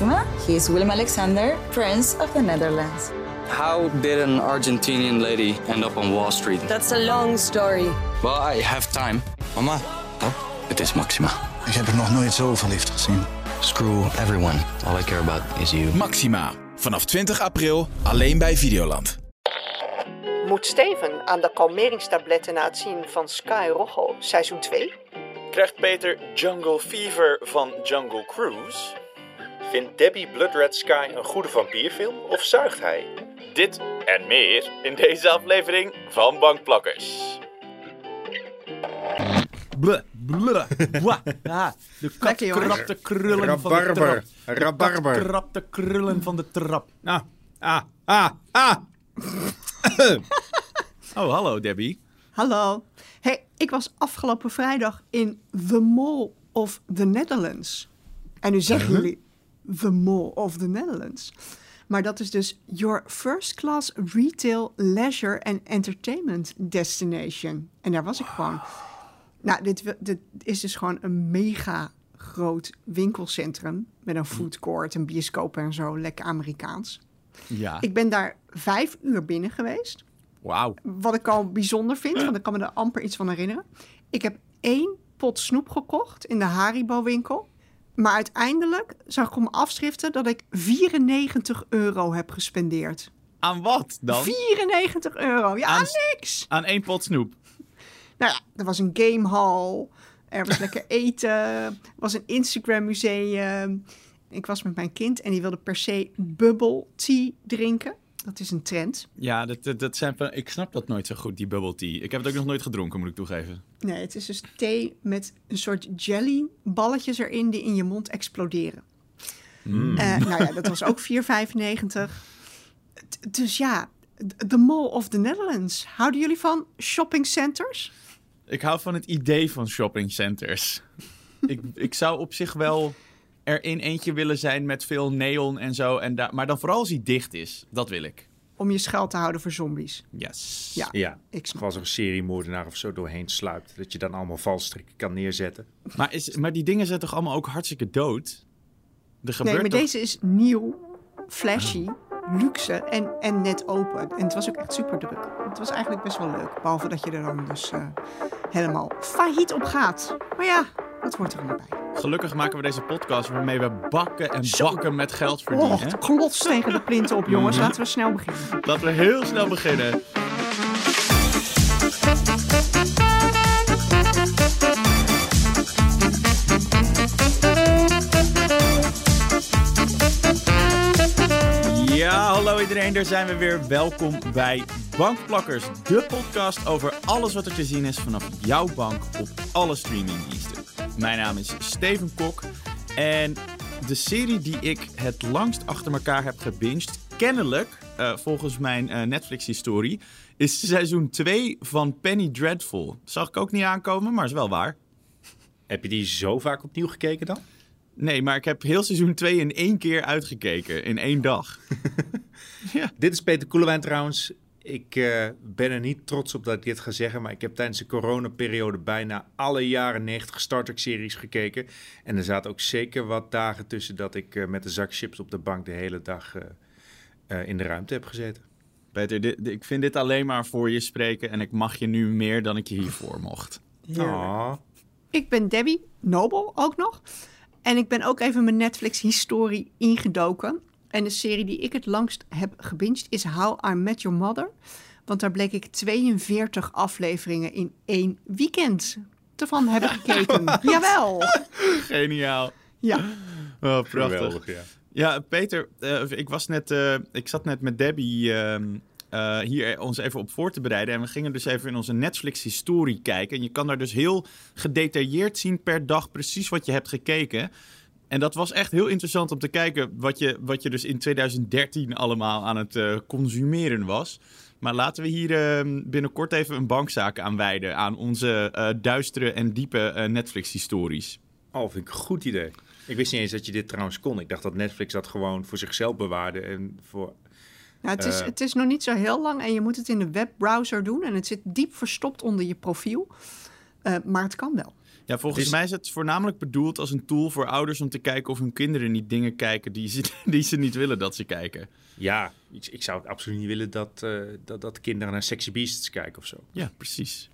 Maxima. He is Willem Alexander, Prince of the Netherlands. How did an Argentinian lady end up on Wall Street? That's a long story. Well, I have time. Mama, Oh, het is Maxima. ik heb er nog nooit zo verliefd gezien. Screw everyone. All I care about is you. Maxima. Vanaf 20 april alleen bij Videoland. Moet Steven aan de kalmeringstabletten na het zien van Sky Rojo seizoen 2? Krijgt Peter Jungle Fever van Jungle Cruise? Vindt Debbie Blood Red Sky een goede vampierfilm of zuigt hij? Dit en meer in deze aflevering van Bankplakkers. Bleh, bleh, bwa. Ah, de kat Lekker, jongens. krapt de krullen van de Rabarber, trap. De kat rabarber. krapt de krullen van de trap. Ah, ah, ah, ah. Oh, hallo Debbie. Hallo. Hey, ik was afgelopen vrijdag in The Mall of the Netherlands. En nu zeggen jullie The Mall of the Netherlands. Maar dat is dus your first class retail, leisure and entertainment destination. En daar was ik gewoon. Nou, dit, dit is dus gewoon een mega groot winkelcentrum met een food court, een bioscoop en zo, lekker Amerikaans. Ja, Ik ben daar vijf uur binnen geweest. wauw. Wat ik al bijzonder vind, want ik kan me er amper iets van herinneren. Ik heb één pot snoep gekocht in de Haribo-winkel. Maar uiteindelijk zag ik op mijn afschriften dat ik 94 euro heb gespendeerd. Aan wat dan? 94 euro, ja, Aan- aan niks. Aan één pot snoep. Nou ja, er was een gamehall, er was lekker eten, er was een Instagram-museum. Ik was met mijn kind en die wilde per se bubble tea drinken. Dat is een trend. Ja, dat, dat, dat zijn, ik snap dat nooit zo goed, die bubble tea. Ik heb het ook nog nooit gedronken, moet ik toegeven. Nee, het is dus thee met een soort jellyballetjes erin die in je mond exploderen. Eh, nou ja, dat was ook 4,95. D- Dus ja, the Mall of the Netherlands. Houden jullie van shopping centers? Ik hou van het idee van shoppingcenters. ik, ik zou op zich wel er in eentje willen zijn met veel neon en zo. En daar, maar dan vooral als hij dicht is. Dat wil ik. Om je schuil te houden voor zombies. Yes. Ja, Ja, ik snap. als er een seriemoordenaar of zo doorheen sluipt. Dat je dan allemaal valstrikken kan neerzetten. Maar, is, maar die dingen zijn toch allemaal ook hartstikke dood? Er gebeurt Nee, maar toch... deze is nieuw, flashy, luxe en, en net open. En het was ook echt super druk. Het was eigenlijk best wel leuk. Behalve dat je er dan dus eh, helemaal failliet op gaat. Maar ja, dat hoort er allemaal bij. Gelukkig maken we deze podcast waarmee we bakken en bakken met geld verdienen. Oh, het klots tegen de plinten op, jongens. Laten we snel beginnen. Laten we heel snel beginnen. Ja, hallo iedereen, daar zijn we weer. Welkom bij Bankplakkers, de podcast over alles wat er te zien is vanaf jouw bank op alle streamingdiensten. Mijn naam is Steven Kok en de serie die ik het langst achter elkaar heb gebinged, kennelijk, eh, volgens mijn eh, Netflix-historie, is seizoen 2 van Penny Dreadful. Zag ik ook niet aankomen, maar is wel waar. Heb je die zo vaak opnieuw gekeken dan? Nee, maar ik heb heel seizoen 2 in één keer uitgekeken, in één dag. Dit is Peter Koelewijn trouwens. Ik eh, ben er niet trots op dat ik dit ga zeggen, maar ik heb tijdens de coronaperiode bijna alle jaren 90 Star Trek series gekeken. En er zaten ook zeker wat dagen tussen dat ik eh, met een zak chips op de bank de hele dag eh, eh, in de ruimte heb gezeten. Peter, dit- dit- ik vind dit alleen maar voor je spreken en ik mag je nu meer dan ik je hiervoor mocht. Aw. Ik ben Debbie, Nobel ook nog. En ik ben ook even mijn Netflix-historie ingedoken. En de serie die ik het langst heb gebinged is How I Met Your Mother. Want daar bleek ik 42 afleveringen in één weekend ervan hebben gekeken. Jawel! Geniaal. Ja. Oh, prachtig. Geweldig, ja. Ja, Peter, eh, ik, was net, eh, ik zat net met Debbie ehm, eh, hier ons even op voor te bereiden. En we gingen dus even in onze Netflix-historie kijken. En je kan daar dus heel gedetailleerd zien per dag precies wat je hebt gekeken. En dat was echt heel interessant om te kijken wat je, wat je dus in 2013 allemaal aan het eh, consumeren was. Maar laten we hier ehm, binnenkort even een bankzaak aan wijden aan onze eh, duistere en diepe eh, Netflix-histories. Oh, vind ik een goed idee. Ik wist niet eens dat je dit trouwens kon. Ik dacht dat Netflix dat gewoon voor zichzelf bewaarde. En voor... Nou, het, is, het is nog niet zo heel lang en je moet het in de webbrowser doen. En het zit diep verstopt onder je profiel. Eh, maar het kan wel. Ja, volgens is- mij is het voornamelijk bedoeld als een tool voor ouders om te kijken of hun kinderen niet dingen kijken die ze, die ze niet willen dat ze kijken. Ja, ik, zou het absoluut niet willen dat, eh, dat, dat kinderen naar Sexy Beasts kijken of zo. Ja, precies.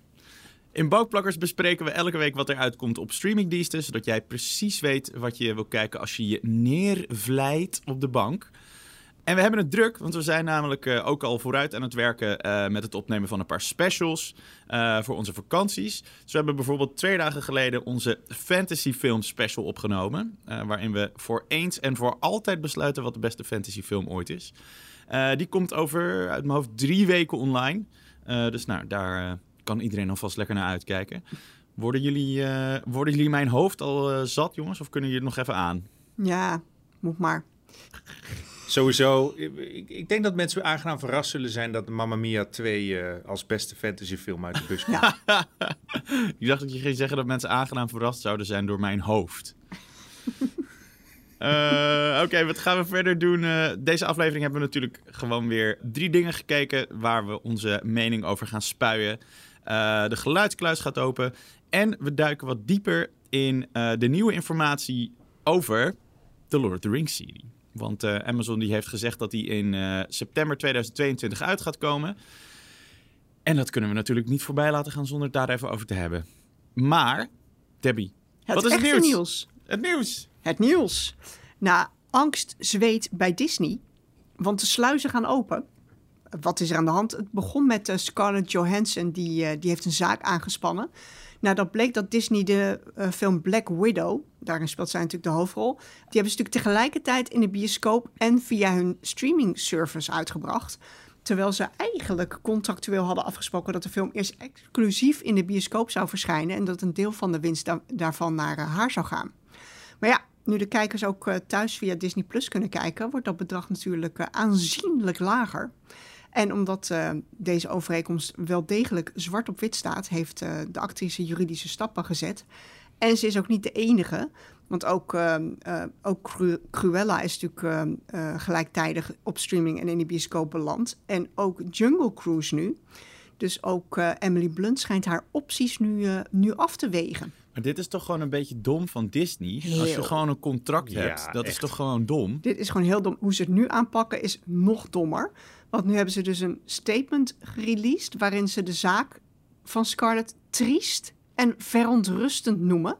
In Bookplakkers bespreken we elke week wat er uitkomt op streamingdiensten, zodat jij precies weet wat je wil kijken als je je neervlijt op de bank. En we hebben het druk, want we zijn namelijk eh, ook al vooruit aan het werken eh, met het opnemen van een paar specials eh, voor onze vakanties. Dus we hebben bijvoorbeeld twee dagen geleden onze fantasyfilm special opgenomen, waarin we voor eens en voor altijd besluiten wat de beste fantasyfilm ooit is. Die komt over, uit mijn hoofd, drie weken online. Dus nou, daar kan iedereen alvast lekker naar uitkijken. Worden jullie, worden jullie mijn hoofd al zat, jongens? Of kunnen jullie het nog even aan? Ja, moet maar. Sowieso, ik, ik denk dat mensen aangenaam verrast zullen zijn dat Mamma Mia 2 eh, als beste fantasyfilm uit de bus komt. Ja. Ik dacht dat je ging zeggen dat mensen aangenaam verrast zouden zijn door mijn hoofd. Eh, Oké, wat gaan we verder doen? Eh, deze aflevering hebben we natuurlijk gewoon weer drie dingen gekeken waar we onze mening over gaan spuien. De geluidskluis gaat open en we duiken wat dieper in de nieuwe informatie over de Lord of the Rings serie. Want eh, Amazon die heeft gezegd dat die in eh, september 2022 uit gaat komen. En dat kunnen we natuurlijk niet voorbij laten gaan zonder het daar even over te hebben. Maar, Debbie, Het wat is het nieuws? nieuws. Het nieuws. Het nieuws. Nou, angst zweet bij Disney, want de sluizen gaan open. Wat is er aan de hand? Het begon met eh, Scarlett Johansson, die, die heeft een zaak aangespannen. Nadat bleek dat Disney de eh, film Black Widow, daarin speelt zij natuurlijk de hoofdrol, die hebben ze natuurlijk tegelijkertijd in de bioscoop en via hun streaming service uitgebracht. Terwijl ze eigenlijk contractueel hadden afgesproken dat de film eerst exclusief in de bioscoop zou verschijnen en dat een deel van de winst da- daarvan naar eh, haar zou gaan. Maar ja, nu de kijkers ook eh, thuis via Disney Plus kunnen kijken, wordt dat bedrag natuurlijk aanzienlijk lager. En omdat eh, deze overeenkomst wel degelijk zwart op wit staat, heeft eh, de actrice juridische stappen gezet. En ze is ook niet de enige, want ook, eh, ook Cru- Cruella is natuurlijk gelijktijdig op streaming en in de bioscoop beland. En ook Jungle Cruise nu. Dus ook Emily Blunt schijnt haar opties nu, nu af te wegen. Maar dit is toch gewoon een beetje dom van Disney? Als je gewoon een contract Ja, hebt, dat is toch gewoon dom? Dit is gewoon heel dom. Hoe ze het nu aanpakken is nog dommer. Want nu hebben ze dus een statement gereleased... waarin ze de zaak van Scarlett triest en verontrustend noemen.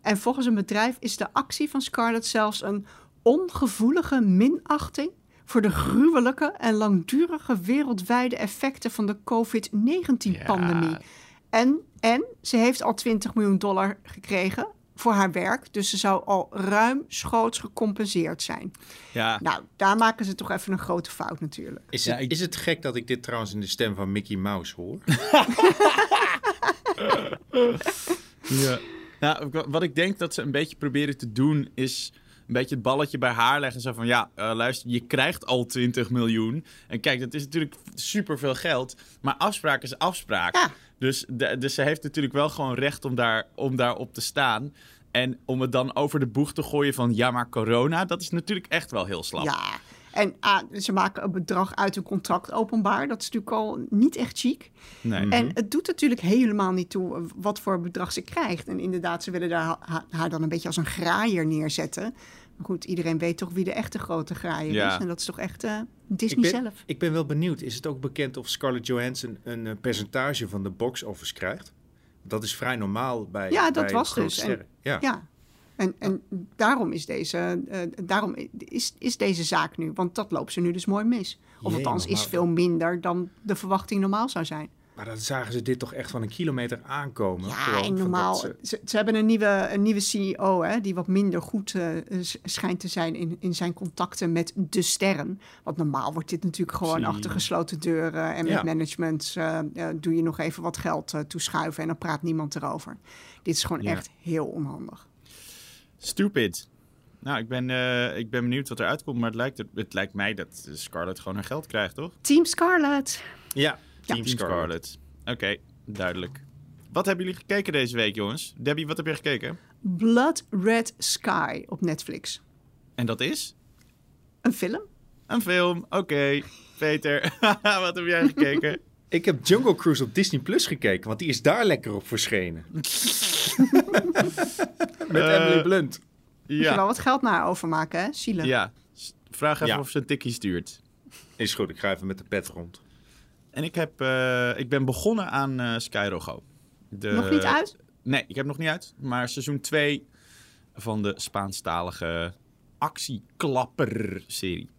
En volgens een bedrijf is de actie van Scarlett zelfs een ongevoelige minachting... voor de gruwelijke en langdurige wereldwijde effecten van de COVID-19-pandemie. En, en ze heeft al 20 miljoen dollar gekregen voor haar werk. Dus ze zou al ruimschoots gecompenseerd zijn. Ja, Nou, daar maken ze toch even een grote fout natuurlijk. Is, Ja, het, ik- is het gek dat ik dit trouwens in de stem van Mickey Mouse hoor? Ja. Nou, wa- wat ik denk dat ze een beetje proberen te doen is een beetje het balletje bij haar leggen. Zo van, ja, eh, luister, je krijgt al 20 miljoen. En kijk, dat is natuurlijk superveel geld. Maar afspraak is afspraak. Ja. Dus, de, dus ze heeft natuurlijk wel gewoon recht om, daar, om daarop te staan. En om het dan over de boeg te gooien van, ja, maar corona, dat is natuurlijk echt wel heel slap. Ja, en ah, ze maken een bedrag uit een contract openbaar. Dat is natuurlijk al niet echt chic. Nee. En het doet natuurlijk helemaal niet toe eh, wat voor bedrag ze krijgt. En inderdaad, ze willen daar ha- haar dan een beetje als een graaier neerzetten. Maar goed, iedereen weet toch wie de echte grote graaier Ja. is. En dat is toch echt eh, Ik Disney ben, zelf. ik ben wel benieuwd. Is het ook bekend of Scarlett Johansson een eh, percentage van de box office krijgt? Dat is vrij normaal bij. Ja, dat bij was dus. En-. Ja. Ja. En, en daarom, is deze, eh, daarom is, is deze zaak nu. Want dat loopt ze nu dus mooi mis. Of Jee, althans, is veel minder dan de verwachting normaal zou zijn. Maar dan zagen ze dit toch echt van een kilometer aankomen. Ja, Gewoon en van normaal. dat ze- Ze, ze hebben een nieuwe, een nieuwe CEO, hè, die wat minder goed eh, schijnt te zijn in, in zijn contacten met de sterren. Want normaal wordt dit natuurlijk gewoon Zie. achter gesloten deuren. En met Ja. management eh, eh, doe je nog even wat geld eh, toeschuiven en dan praat niemand erover. Dit is gewoon Ja. echt heel onhandig. Stupid. Nou, ik ben, eh, ik ben benieuwd wat eruit komt. Maar het lijkt, het lijkt mij dat Scarlett gewoon haar geld krijgt, toch? Team Scarlet. Ja, Team. Scarlet. Oké, duidelijk. Wat hebben jullie gekeken deze week, jongens? Debbie, wat heb je gekeken? Blood Red Sky op Netflix. En dat is? Een film? Een film. Oké. Peter, wat heb jij gekeken? Ik heb Jungle Cruise op Disney Plus gekeken, want die is daar lekker op verschenen. Met Eh, Emily Blunt. Moet je wel Ja, wat geld naar overmaken, hè? Zielig. ja. Vraag even Ja. of ze een tikkie stuurt. Is goed, ik ga even met de pet rond. En ik, heb, eh, ik ben begonnen aan eh Skyrogo. De- Nog niet uit? Nee, ik heb nog niet uit. Maar seizoen 2 van de Spaanstalige actieklapper-serie.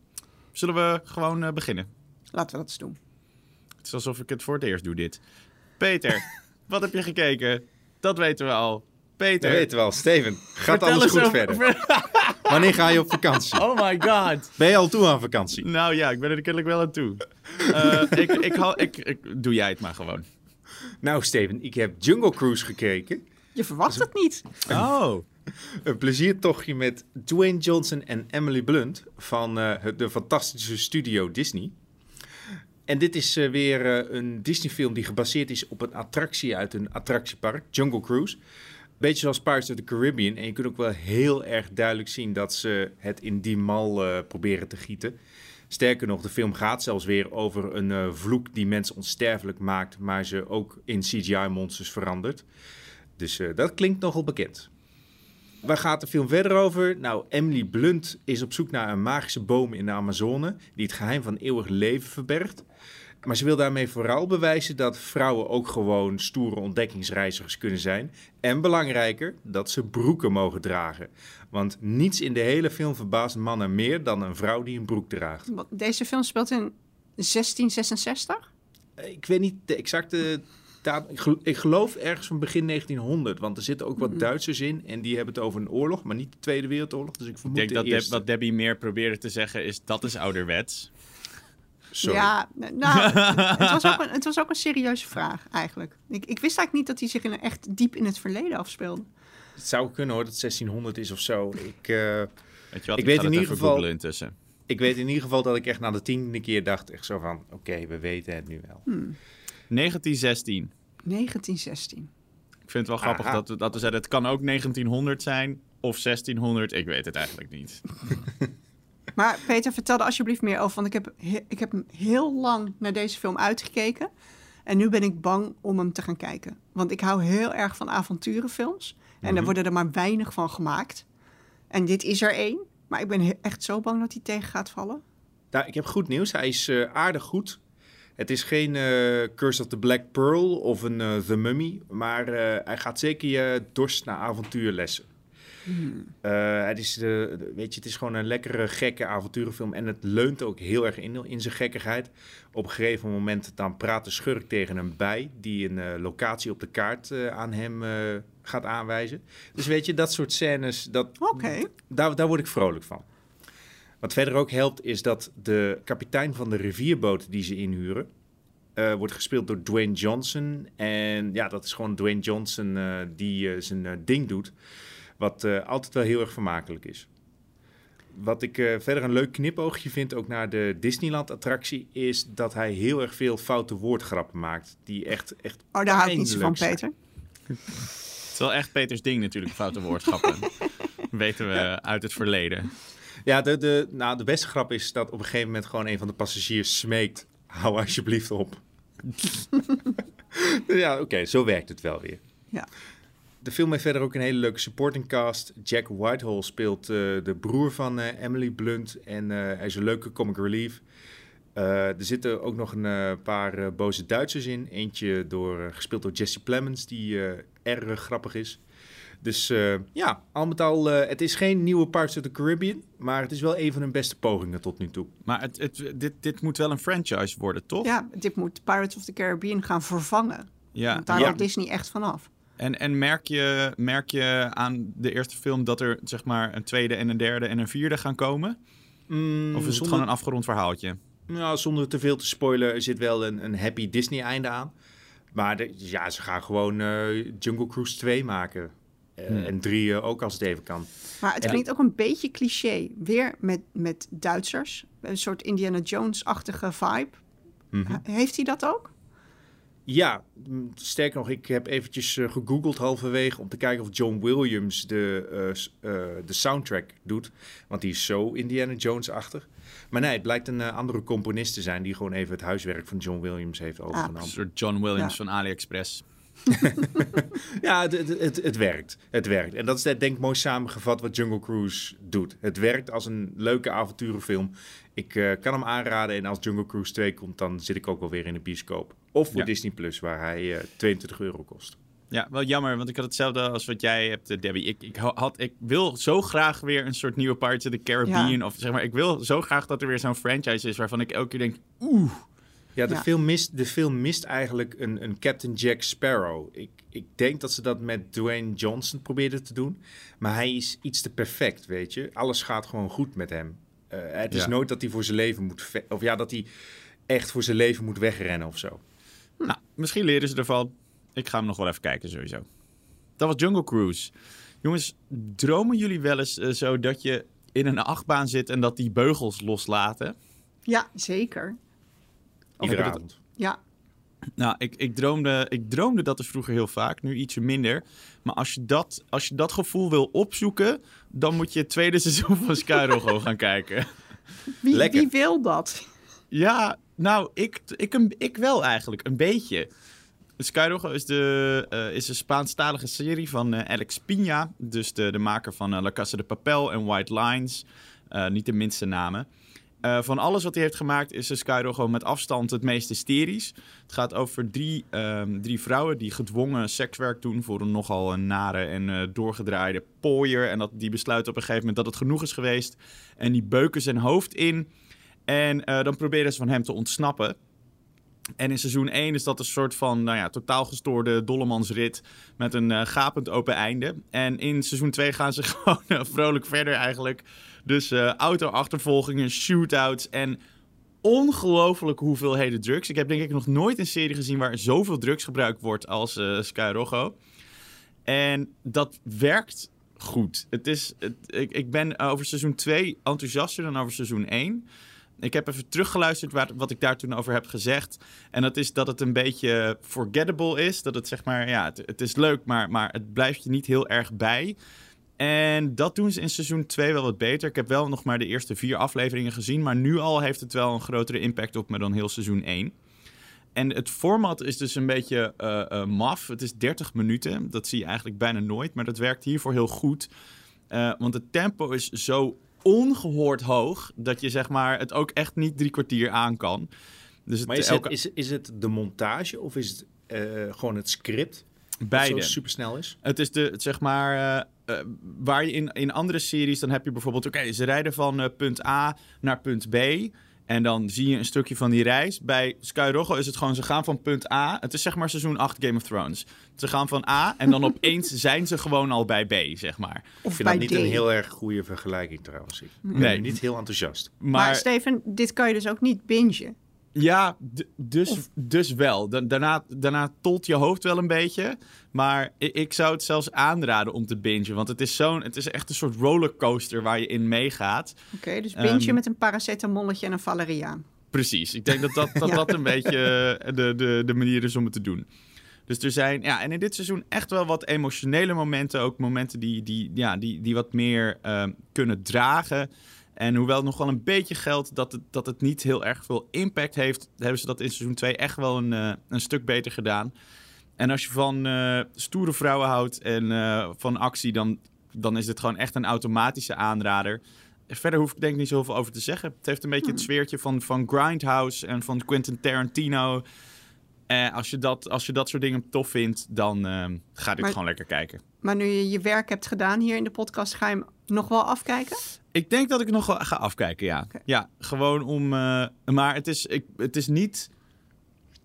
Zullen we gewoon eh, beginnen? Laten we dat eens doen. Het is alsof ik het voor het eerst doe, dit. Peter, wat heb je gekeken? Dat weten we al. Peter. Dat weten we al. Steven, gaat alles goed over- verder? Wanneer ga je op vakantie? Oh my god. Ben je al toe aan vakantie? Nou ja, ik ben er kennelijk wel aan toe. Eh, ik, ik, hou- ik, ik, doe jij het maar gewoon. Nou, Steven, ik heb Jungle Cruise gekeken. Je verwacht het niet. Oh. Een pleziertochtje met Dwayne Johnson en Emily Blunt van eh, het- de fantastische studio Disney. En dit is eh, weer een Disney-film die gebaseerd is op een attractie uit een attractiepark, Jungle Cruise. Beetje zoals Pirates of the Caribbean. En je kunt ook wel heel erg duidelijk zien dat ze het in die mal eh, proberen te gieten. Sterker nog, de film gaat zelfs weer over een eh, vloek die mensen onsterfelijk maakt, maar ze ook in CGI-monsters verandert. Dus eh, dat klinkt nogal bekend. Waar gaat de film verder over? Nou, Emily Blunt is op zoek naar een magische boom in de Amazone die het geheim van eeuwig leven verbergt. Maar ze wil daarmee vooral bewijzen dat vrouwen ook gewoon stoere ontdekkingsreizigers kunnen zijn. En belangrijker, dat ze broeken mogen dragen. Want niets in de hele film verbaast mannen meer dan een vrouw die een broek draagt. Deze film speelt in 1666? Ik weet niet de exacte datum. Ik gel- Ik geloof ergens van begin 1900. Want er zitten ook wat Duitsers in. En die hebben het over een oorlog, maar niet de Tweede Wereldoorlog. Dus ik Ik vermoed denk de dat wat Debbie meer probeerde te zeggen is dat is ouderwets. Sorry. Ja, nou, het was, ook een, het was ook een serieuze vraag eigenlijk. Ik, ik wist eigenlijk niet dat hij zich in een echt diep in het verleden afspeelde. Het zou kunnen hoor, dat het 1600 is of zo. Ik, eh, Weet je wat? Ik Ik, weet in het ieder geval- intussen. ik weet in ieder geval dat ik echt na de tiende keer dacht, echt zo van, oké, we weten het nu wel. 1916. 1916. Ik vind het wel grappig Aha. dat, we- dat we zeiden het kan ook 1900 zijn of 1600. Ik weet het eigenlijk niet. Maar Peter, vertel er alsjeblieft meer over. Want ik heb, he- ik heb heel lang naar deze film uitgekeken. En nu ben ik bang om hem te gaan kijken. Want ik hou heel erg van avonturenfilms. En Mhm. er worden er maar weinig van gemaakt. En dit is er één. Maar ik ben echt zo bang dat hij tegen gaat vallen. Nou, ik heb goed nieuws. Hij is eh, aardig goed. Het is geen eh, Curse of the Black Pearl of een eh, The Mummy, maar hij gaat zeker je dorst naar avontuurlessen. Eh, het, is de, de- weet je, het is gewoon een lekkere, gekke avonturenfilm. En het leunt ook heel erg in, in zijn gekkigheid. Op een gegeven moment dan praat de schurk tegen een bij... die een eh, locatie op de kaart eh, aan hem gaat aanwijzen. Dus weet je, dat soort scènes, dat, daar, daar word ik vrolijk van. Wat verder ook helpt, is dat de kapitein van de rivierboot die ze inhuren... wordt gespeeld door Dwayne Johnson. En ja, dat is gewoon Dwayne Johnson die zijn ding doet. Wat eh, altijd wel heel erg vermakelijk is. Wat ik eh, verder een leuk knipoogje vind, ook naar de Disneyland-attractie, is dat hij heel erg veel foute woordgrappen maakt. Die echt, echt Oh, daar hou ik niet zo van, zijn. Peter. Het is wel echt Peters ding natuurlijk, foute woordschappen. Weten we uit het verleden. Ja, de, de, nou, de beste grap is dat op een gegeven moment gewoon een van de passagiers smeekt: hou alsjeblieft op. ja, oké, zo werkt het wel weer. Ja. De film heeft verder ook een hele leuke supporting cast. Jack Whitehall speelt eh, de broer van eh, Emily Blunt en eh, hij is een leuke comic relief. Eh, er zitten ook nog een paar eh, boze Duitsers in. Eentje door, gespeeld door Jesse Plemons, die eh, erg grappig is. Dus eh, ja, al met al, eh, het is geen nieuwe Pirates of the Caribbean, maar het is wel een van hun beste pogingen tot nu toe. Maar het, het, dit, dit moet wel een franchise worden, toch? Ja, dit moet Pirates of the Caribbean gaan vervangen. Ja. Want daar Ja. Disney echt vanaf. En, en merk, je, merk je aan de eerste film dat er zeg maar een tweede en een derde en een vierde gaan komen? Mm, Of is het gewoon een afgerond verhaaltje? nou, zonder te veel te spoilen, er zit wel een, een happy Disney-einde aan. Maar de- ja, ze gaan gewoon eh, Jungle Cruise 2 maken. Eh, Hmm. En 3 ook als het even kan. Maar het Ja. klinkt ook een beetje cliché. Weer met, met Duitsers. Een soort Indiana Jones-achtige vibe. Mhm. Heeft hij dat ook? Ja, mm, sterker nog, ik heb eventjes eh, gegoogeld halverwege om te kijken of John Williams de, eh, eh, de soundtrack doet. Want die is zo Indiana Jones-achtig. Maar nee, het blijkt een andere componist te zijn die gewoon even het huiswerk van John Williams heeft Een overgenomen. soort John Williams Ja. van AliExpress. Ja, het, het, het, het werkt. Het werkt. En dat is denk ik mooi samengevat wat Jungle Cruise doet. Het werkt als een leuke avonturenfilm. Ik eh, kan hem aanraden en als Jungle Cruise 2 komt, dan zit ik ook wel weer in de bioscoop. Of voor Ja. Disney Plus, waar hij eh 22 euro kost. Ja, wel jammer, want ik had hetzelfde als wat jij hebt, eh, Debbie. Ik, ik, had, ik wil zo graag weer een soort nieuwe Pirates of the Caribbean. Of zeg maar, ik wil zo graag dat er weer zo'n franchise is waarvan ik elke keer denk, oeh. Ja, de, Ja. Film, mist, de film mist eigenlijk een, een Captain Jack Sparrow. Ik, ik denk dat ze dat met Dwayne Johnson probeerden te doen. Maar hij is iets te perfect, weet je. Alles gaat gewoon goed met hem. Eh, het is Ja. nooit dat hij voor zijn leven moet... Of ja, dat hij echt voor zijn leven moet wegrennen of zo. Nou, misschien leren ze ervan. Ik ga hem nog wel even kijken, sowieso. Dat was Jungle Cruise. Jongens, dromen jullie wel eens eh, zo dat je in een achtbaan zit en dat die beugels loslaten? Ja, zeker. Iedere heb je dat- avond. Ja, Nou, ik, ik, droomde, ik droomde dat dus vroeger heel vaak, nu ietsje minder. Maar als je dat, als je dat gevoel wil opzoeken, dan moet je het tweede seizoen van Skyrogo gaan kijken. wie, Lekker. wie wil dat? Ja, nou, ik, ik, ik wel eigenlijk, een beetje. Skyrogo is, de, eh, is een Spaanstalige serie van eh, Alex Pina. Dus de, de maker van eh, La Casa de Papel en White Lines. Niet de minste namen. Eh, van alles wat hij heeft gemaakt is de Skyrogo met afstand het meest hysterisch. Het gaat over drie, ehm, drie vrouwen die gedwongen sekswerk doen voor een nogal een nare en eh, doorgedraaide pooier. En dat, die besluiten op een gegeven moment dat het genoeg is geweest. En die beuken zijn hoofd in. En eh, dan proberen ze van hem te ontsnappen. En in seizoen 1 is dat een soort van nou ja, totaal gestoorde dollemansrit met een gapend open einde. En in seizoen 2 gaan ze gewoon vrolijk verder eigenlijk. Dus eh auto-achtervolgingen, shootouts en ongelooflijke hoeveelheden drugs. Ik heb denk ik nog nooit een serie gezien waar zoveel drugs gebruikt wordt als eh Sky Rojo. En dat werkt goed. Het is, ik, ik ben over seizoen 2 enthousiaster dan over seizoen 1. Ik heb even teruggeluisterd waar, wat ik daar toen over heb gezegd. En dat is dat het een beetje forgettable is. Dat het zeg maar, ja, het, het is leuk, maar, maar het blijft je niet heel erg bij. En dat doen ze in seizoen 2 wel wat beter. Ik heb wel nog maar de eerste vier afleveringen gezien. Maar nu al heeft het wel een grotere impact op me dan heel seizoen 1. En het format is dus een beetje eh, eh, maf. Het is 30 minuten. Dat zie je eigenlijk bijna nooit. Maar dat werkt hiervoor heel goed. Eh, want het tempo is zo ongehoord hoog. Dat je zeg maar het ook echt niet drie kwartier aan kan. Dus het, Maar is, elke, het, is, is het de montage of is het gewoon het script? beide. Dat zo supersnel is? Het is de, zeg maar, eh, waar je in, in andere series, dan heb je bijvoorbeeld, oké, ze rijden van eh, punt A naar punt B. En dan zie je een stukje van die reis. Bij Sky Rojo is het gewoon, ze gaan van punt A. Het is zeg maar seizoen 8 Game of Thrones. Ze gaan van A en dan opeens zijn ze gewoon al bij B, zeg maar. Of Ik vind bij dat niet D. een heel erg goede vergelijking trouwens. Ik ben Nee. niet heel enthousiast. Maar, Maar, Steven, dit kan je dus ook niet bingen. ja, dus, dus wel. Da- daarna, daarna tolt je hoofd wel een beetje. Maar ik, ik zou het zelfs aanraden om te bingen. Want het is, zo'n, het is echt een soort rollercoaster waar je in meegaat. Oké, dus binge Ehm, met een paracetamolletje en een valeriaan. Precies. Ik denk dat dat, dat, Ja. dat een beetje eh, de, de, de manier is om het te doen. Dus er zijn, ja, en in dit seizoen echt wel wat emotionele momenten. Ook momenten die, die, ja, die, die wat meer ehm, kunnen dragen. En hoewel het nog wel een beetje geldt dat het, dat het niet heel erg veel impact heeft, hebben ze dat in seizoen 2 echt wel een, eh, een stuk beter gedaan. En als je van eh, stoere vrouwen houdt en eh, van actie, dan, dan is dit gewoon echt een automatische aanrader. Verder hoef ik denk ik niet zoveel over te zeggen. Het heeft een beetje het sfeertje van, van Grindhouse en van Quentin Tarantino. Eh, als, je dat, als je dat soort dingen tof vindt, dan ga dit Maar- gewoon lekker kijken. Maar nu je je werk hebt gedaan hier in de podcast, ga je hem nog wel afkijken? Ik denk dat ik nog wel ga afkijken, ja. Ja, gewoon om... maar het is, ik, het is niet...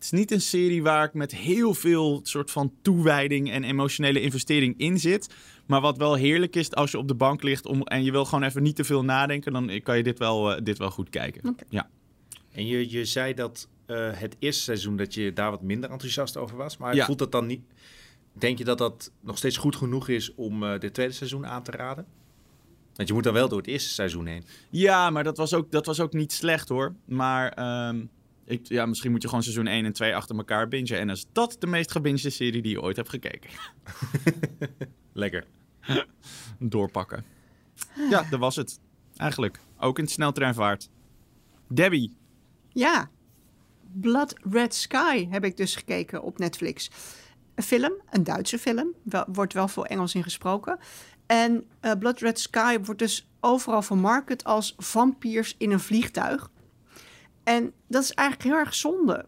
Het is niet een serie waar ik met heel veel soort van toewijding en emotionele investering in zit. Maar wat wel heerlijk is als je op de bank ligt om, en je wil gewoon even niet te veel nadenken, dan kan je dit wel, eh, dit wel goed kijken. Ja. En je, je zei dat eh, het eerste seizoen dat je daar wat minder enthousiast over was. Maar Ja. voelt dat dan niet... Denk je dat dat nog steeds goed genoeg is om eh dit tweede seizoen aan te raden? Want je moet dan wel door het eerste seizoen heen. Ja, maar dat was ook, dat was ook niet slecht hoor. Maar ehm, Ik, ja, misschien moet je gewoon seizoen 1 en 2 achter elkaar bingen. En is dat de meest gebingede serie die je ooit hebt gekeken. Lekker. Doorpakken. Ja, dat was het. Eigenlijk. Ook in sneltreinvaart. Debbie. Ja, Blood Red Sky heb ik dus gekeken op Netflix. Een film, een Duitse film. Wel, wordt wel veel Engels in gesproken. En eh, Blood Red Sky wordt dus overal vermarkt als vampiers in een vliegtuig. En dat is eigenlijk heel erg zonde.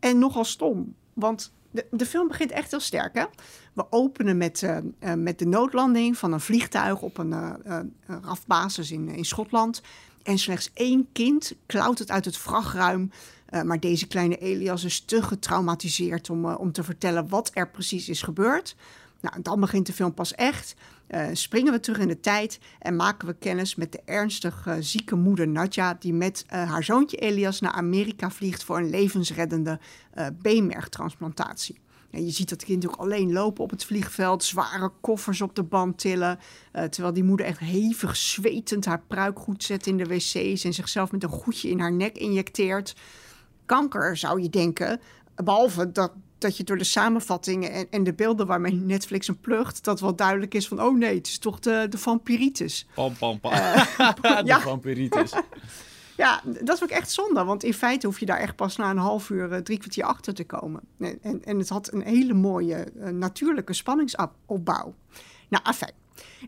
En nogal stom. Want de, film begint echt heel sterk. Hè? We openen met, uh, uh, met de noodlanding van een vliegtuig op een uh, RAF-basis in, in Schotland. En slechts één kind klautert uit het vrachtruim. maar deze kleine Elias is te getraumatiseerd om, om te vertellen wat er precies is gebeurd. Nou, dan begint de film pas echt. Uh, springen we terug in de tijd en maken we kennis met de ernstig uh, zieke moeder Nadja, die met uh, haar zoontje Elias naar Amerika vliegt voor een levensreddende beenmergtransplantatie. En je ziet dat kind ook alleen lopen op het vliegveld, zware koffers op de band tillen, terwijl die moeder echt hevig zwetend haar pruik goed zet in de wc's en zichzelf met een goedje in haar nek injecteert. Kanker zou je denken, behalve dat dat je door de samenvattingen en, en de beelden waarmee Netflix hem plucht, dat wel duidelijk is van, oh nee, het is toch de, de vampiritis. Pam, pam, pam. Uh, de ja. vampiritis. ja, dat is ook echt zonde, want in feite hoef je daar echt pas na een half uur, uh, drie kwartier achter te komen. En, en, en het had een hele mooie uh, natuurlijke spanningsopbouw. Nou, afijn.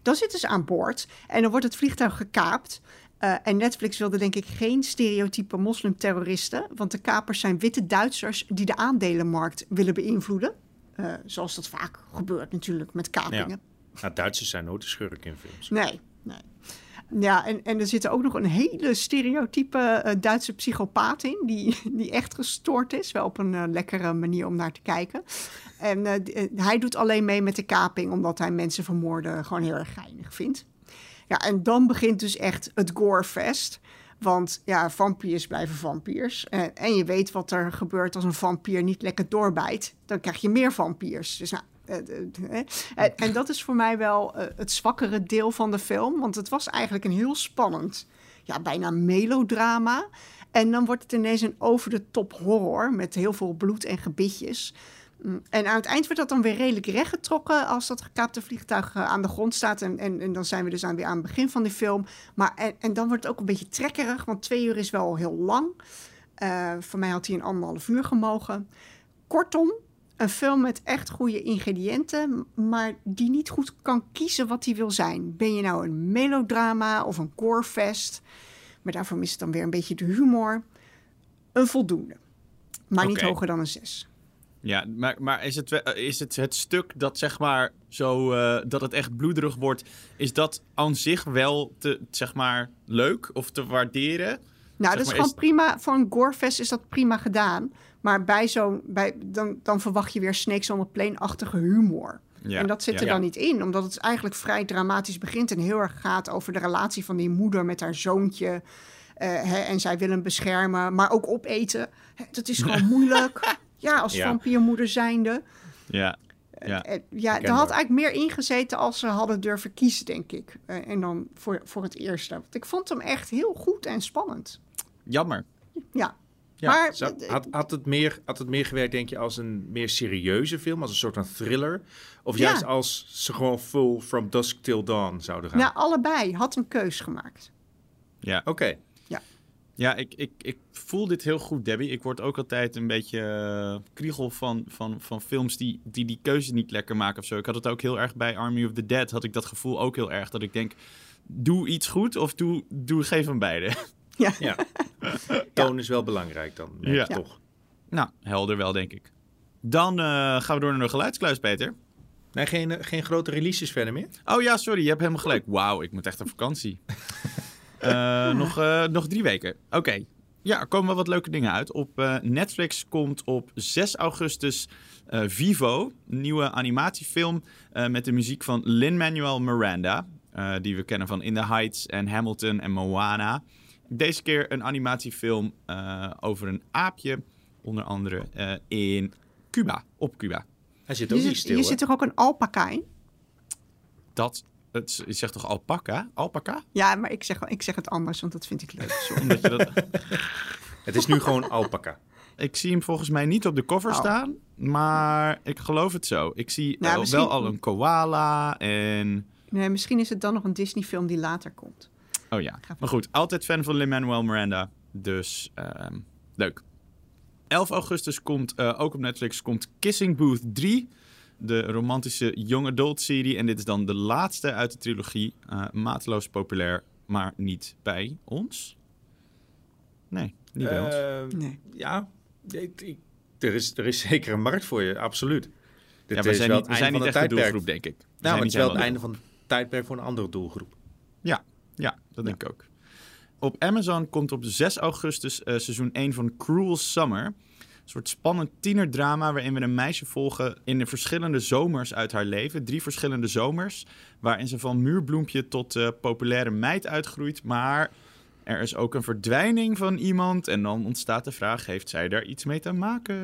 Dan zitten ze aan boord en dan wordt het vliegtuig gekaapt. Uh, en Netflix wilde denk ik geen stereotype moslimterroristen, want de kapers zijn witte Duitsers die de aandelenmarkt willen beïnvloeden. Uh, zoals dat vaak gebeurt natuurlijk met kapingen. Ja. Nou, Duitsers zijn nooit de schurk in films. Nee, nee. Ja, en, en er zit ook nog een hele stereotype uh, Duitse psychopaat in, die, die echt gestoord is. Wel op een uh, lekkere manier om naar te kijken. En uh, hij doet alleen mee met de kaping, omdat hij mensen vermoorden gewoon heel erg geinig vindt. Ja, en dan begint dus echt het gorefest. Want ja, vampiers blijven vampiers. En, en je weet wat er gebeurt als een vampier niet lekker doorbijt. Dan krijg je meer vampiers. Dus nou, en, en, dat is voor mij wel het zwakkere deel van de film. Want het was eigenlijk een heel spannend, ja, bijna melodrama. En dan wordt het ineens een over-de-top horror met heel veel bloed en gebitjes. En aan het eind wordt dat dan weer redelijk rechtgetrokken als dat gekaapte vliegtuig aan de grond staat. En, en, en dan zijn we dus aan, weer aan het begin van de film. Maar, en, en dan wordt het ook een beetje trekkerig, want twee uur is wel heel lang. Uh, voor mij had hij een anderhalf uur gemogen. Kortom, een film met echt goede ingrediënten, maar die niet goed kan kiezen wat hij wil zijn. Ben je nou een melodrama of een gorefest? Maar daarvoor mist het dan weer een beetje de humor. Een voldoende, maar okay. niet hoger dan een zes. Ja, maar, maar is, het, is het het stuk dat zeg maar zo uh, dat het echt bloederig wordt, is dat aan zich wel te, zeg maar, leuk of te waarderen? Nou, zeg dat is maar, gewoon prima. Voor een gorefest is dat prima gedaan. Maar bij zo'n, bij, dan, dan verwacht je weer Snakes on a Plane-achtige humor. Ja, en dat zit er ja. dan niet in, omdat het eigenlijk vrij dramatisch begint en heel erg gaat over de relatie van die moeder met haar zoontje. Uh, hè, en zij wil hem beschermen, maar ook opeten. Hè, dat is gewoon moeilijk. Ja, als Ja. vampiermoeder zijnde. Ja. Ja. Eh, ja, er had eigenlijk meer ingezeten als ze hadden durven kiezen, denk ik. Eh, en dan voor, voor het eerste. Want ik vond hem echt heel goed en spannend. Jammer. Ja. Ja, maar Zou- eh, had, had, het meer, had het meer gewerkt, denk je, als een meer serieuze film? Als een soort van thriller? Of Ja. juist als ze gewoon full From Dusk Till Dawn zouden gaan? nou, allebei had een keus gemaakt. Ja. Oké. Ja, ik, ik, ik voel dit heel goed, Debbie. Ik word ook altijd een beetje eh, kriegel van, van, van films die, die die keuze niet lekker maken of zo. Ik had het ook heel erg bij Army of the Dead. Had ik dat gevoel ook heel erg. Dat ik denk, doe iets goed of doe, doe geef hem beide. Ja. Ja. Toon is wel belangrijk dan, Ja. toch? nou, helder wel, denk ik. Dan eh, gaan we door naar de geluidskluis, Peter. Nee, geen, eh, geen grote releases verder meer? Oh ja, sorry, je hebt helemaal gelijk. Wauw, ik moet echt op vakantie. Eh, nog, eh, nog drie weken. Oké. Ja, er komen wel wat leuke dingen uit. Op eh, Netflix komt op 6 augustus eh, Vivo, een nieuwe animatiefilm eh, met de muziek van Lin-Manuel Miranda. eh, die we kennen van In the Heights en Hamilton en Moana. Deze keer een animatiefilm eh, over een aapje, onder andere eh, in Cuba, op Cuba. Hij zit Hier ook niet stil, hier hè? zit toch ook een alpaca in? Dat, het, je zegt toch alpaca? Alpaca? Ja, maar ik zeg, ik zeg het anders, want dat vind ik leuk. Sorry. Omdat je dat... Het is nu gewoon alpaca. Ik zie hem volgens mij niet op de cover Oh. staan, maar ik geloof het zo. Ik zie Nou, misschien- wel al een koala en... Nee, misschien is het dan nog een Disney-film die later komt. Oh ja, maar goed. Altijd fan van Lin-Manuel Miranda. Dus ehm, leuk. 11 augustus komt eh, ook op Netflix komt Kissing Booth 3. De romantische young adult serie. En dit is dan de laatste uit de trilogie. Eh, mateloos populair, maar niet bij ons. Nee, niet bij ons. Eh, Nee. Ja, ik, ik- er, is, er is zeker een markt voor je, absoluut. Dit Ja, we is zijn wel niet, we zijn einde niet van echt de tijdperk. doelgroep, denk ik. We Nou, zijn maar het is wel het einde van het tijdperk voor een andere doelgroep. Ja, ja dat denk ik ook. Op Amazon komt op 6 augustus eh, seizoen 1 van Cruel Summer. Een soort spannend tienerdrama waarin we een meisje volgen in de verschillende zomers uit haar leven. Drie verschillende zomers, waarin ze van muurbloempje tot eh, populaire meid uitgroeit. Maar er is ook een verdwijning van iemand en dan ontstaat de vraag, heeft zij daar iets mee te maken?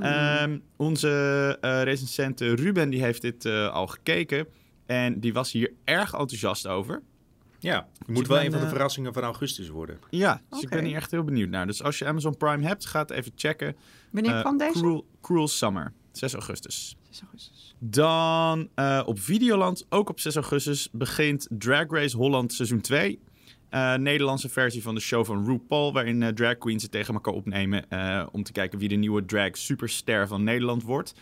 Ehm, onze recensente Ruben die heeft dit eh, al gekeken en die was hier erg enthousiast over. Ja, het moet wel ben, een van de eh, verrassingen van augustus worden. Ja, dus ik ben hier echt heel benieuwd naar. Dus als je Amazon Prime hebt, ga het even checken. Wanneer Eh, kwam deze? Cruel, Cruel Summer, 6 augustus. 6 augustus. Dan eh, op Videoland, ook op 6 augustus, begint Drag Race Holland seizoen 2. Eh, Nederlandse versie van de show van RuPaul, waarin eh, drag queens het tegen elkaar opnemen eh, om te kijken wie de nieuwe drag superster van Nederland wordt.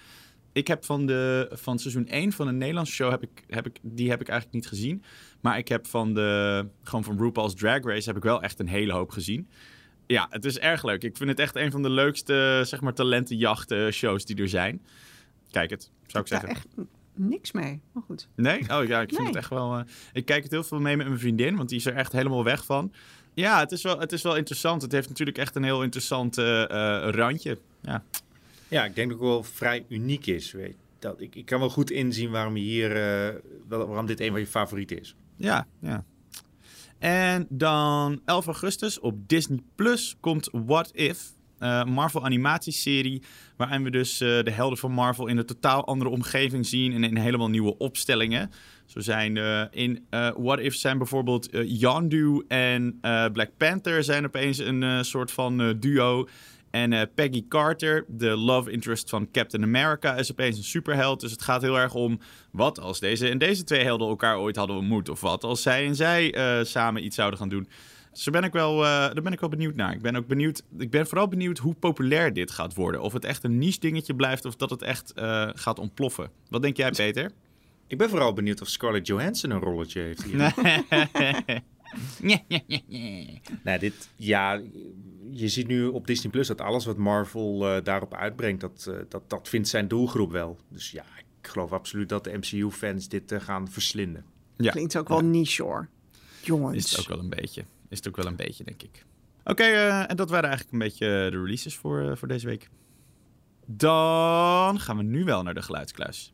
Ik heb van, de, van seizoen 1 van de Nederlandse show, heb ik, heb ik, die heb ik eigenlijk niet gezien. Maar ik heb van, de, gewoon van RuPaul's Drag Race heb ik wel echt een hele hoop gezien. Ja, het is erg leuk. Ik vind het echt een van de leukste, zeg maar, talentenjachten shows die er zijn. Kijk het, zou ik Daar zeggen. echt niks mee. Maar goed. Nee? Oh ja, ik vind Nee. het echt wel... eh, ik kijk het heel veel mee met mijn vriendin, want die is er echt helemaal weg van. Ja, het is wel, het is wel interessant. Het heeft natuurlijk echt een heel interessant eh, eh, randje. Ja. Ja, ik denk dat het wel vrij uniek is. Weet. Dat, ik, ik kan wel goed inzien waarom, je hier, eh, waarom dit een van je favorieten is. Ja, ja. En dan 11 augustus op Disney Plus komt What If. eh, Marvel animatieserie. Waarin we dus eh, de helden van Marvel in een totaal andere omgeving zien. En in helemaal nieuwe opstellingen. Zo zijn in What If zijn bijvoorbeeld Yondu en Black Panther zijn opeens een soort van duo. En eh, Peggy Carter, de love interest van Captain America, is opeens een superheld. Dus het gaat heel erg om wat als deze en deze twee helden elkaar ooit hadden ontmoet. Of wat als zij en zij eh, samen iets zouden gaan doen. Dus daar ben, ik wel, eh, daar ben ik wel benieuwd naar. Ik ben ook benieuwd. Ik ben vooral benieuwd hoe populair dit gaat worden. Of het echt een niche dingetje blijft of dat het echt gaat ontploffen. Wat denk jij, Peter? Ik ben vooral benieuwd of Scarlett Johansson een rolletje heeft hier. Nou, dit, ja, je ziet nu op Disney Plus dat alles wat Marvel eh, daarop uitbrengt, dat, eh, dat, dat vindt zijn doelgroep wel. Dus ja, ik geloof absoluut dat de MCU-fans dit eh, gaan verslinden. Ja. Klinkt ook wel niche hoor. Jongens. Is het ook wel een beetje. Is het ook wel een beetje, denk ik. Oké, eh, en dat waren eigenlijk een beetje de releases voor, voor deze week. Dan gaan we nu wel naar de geluidskluis.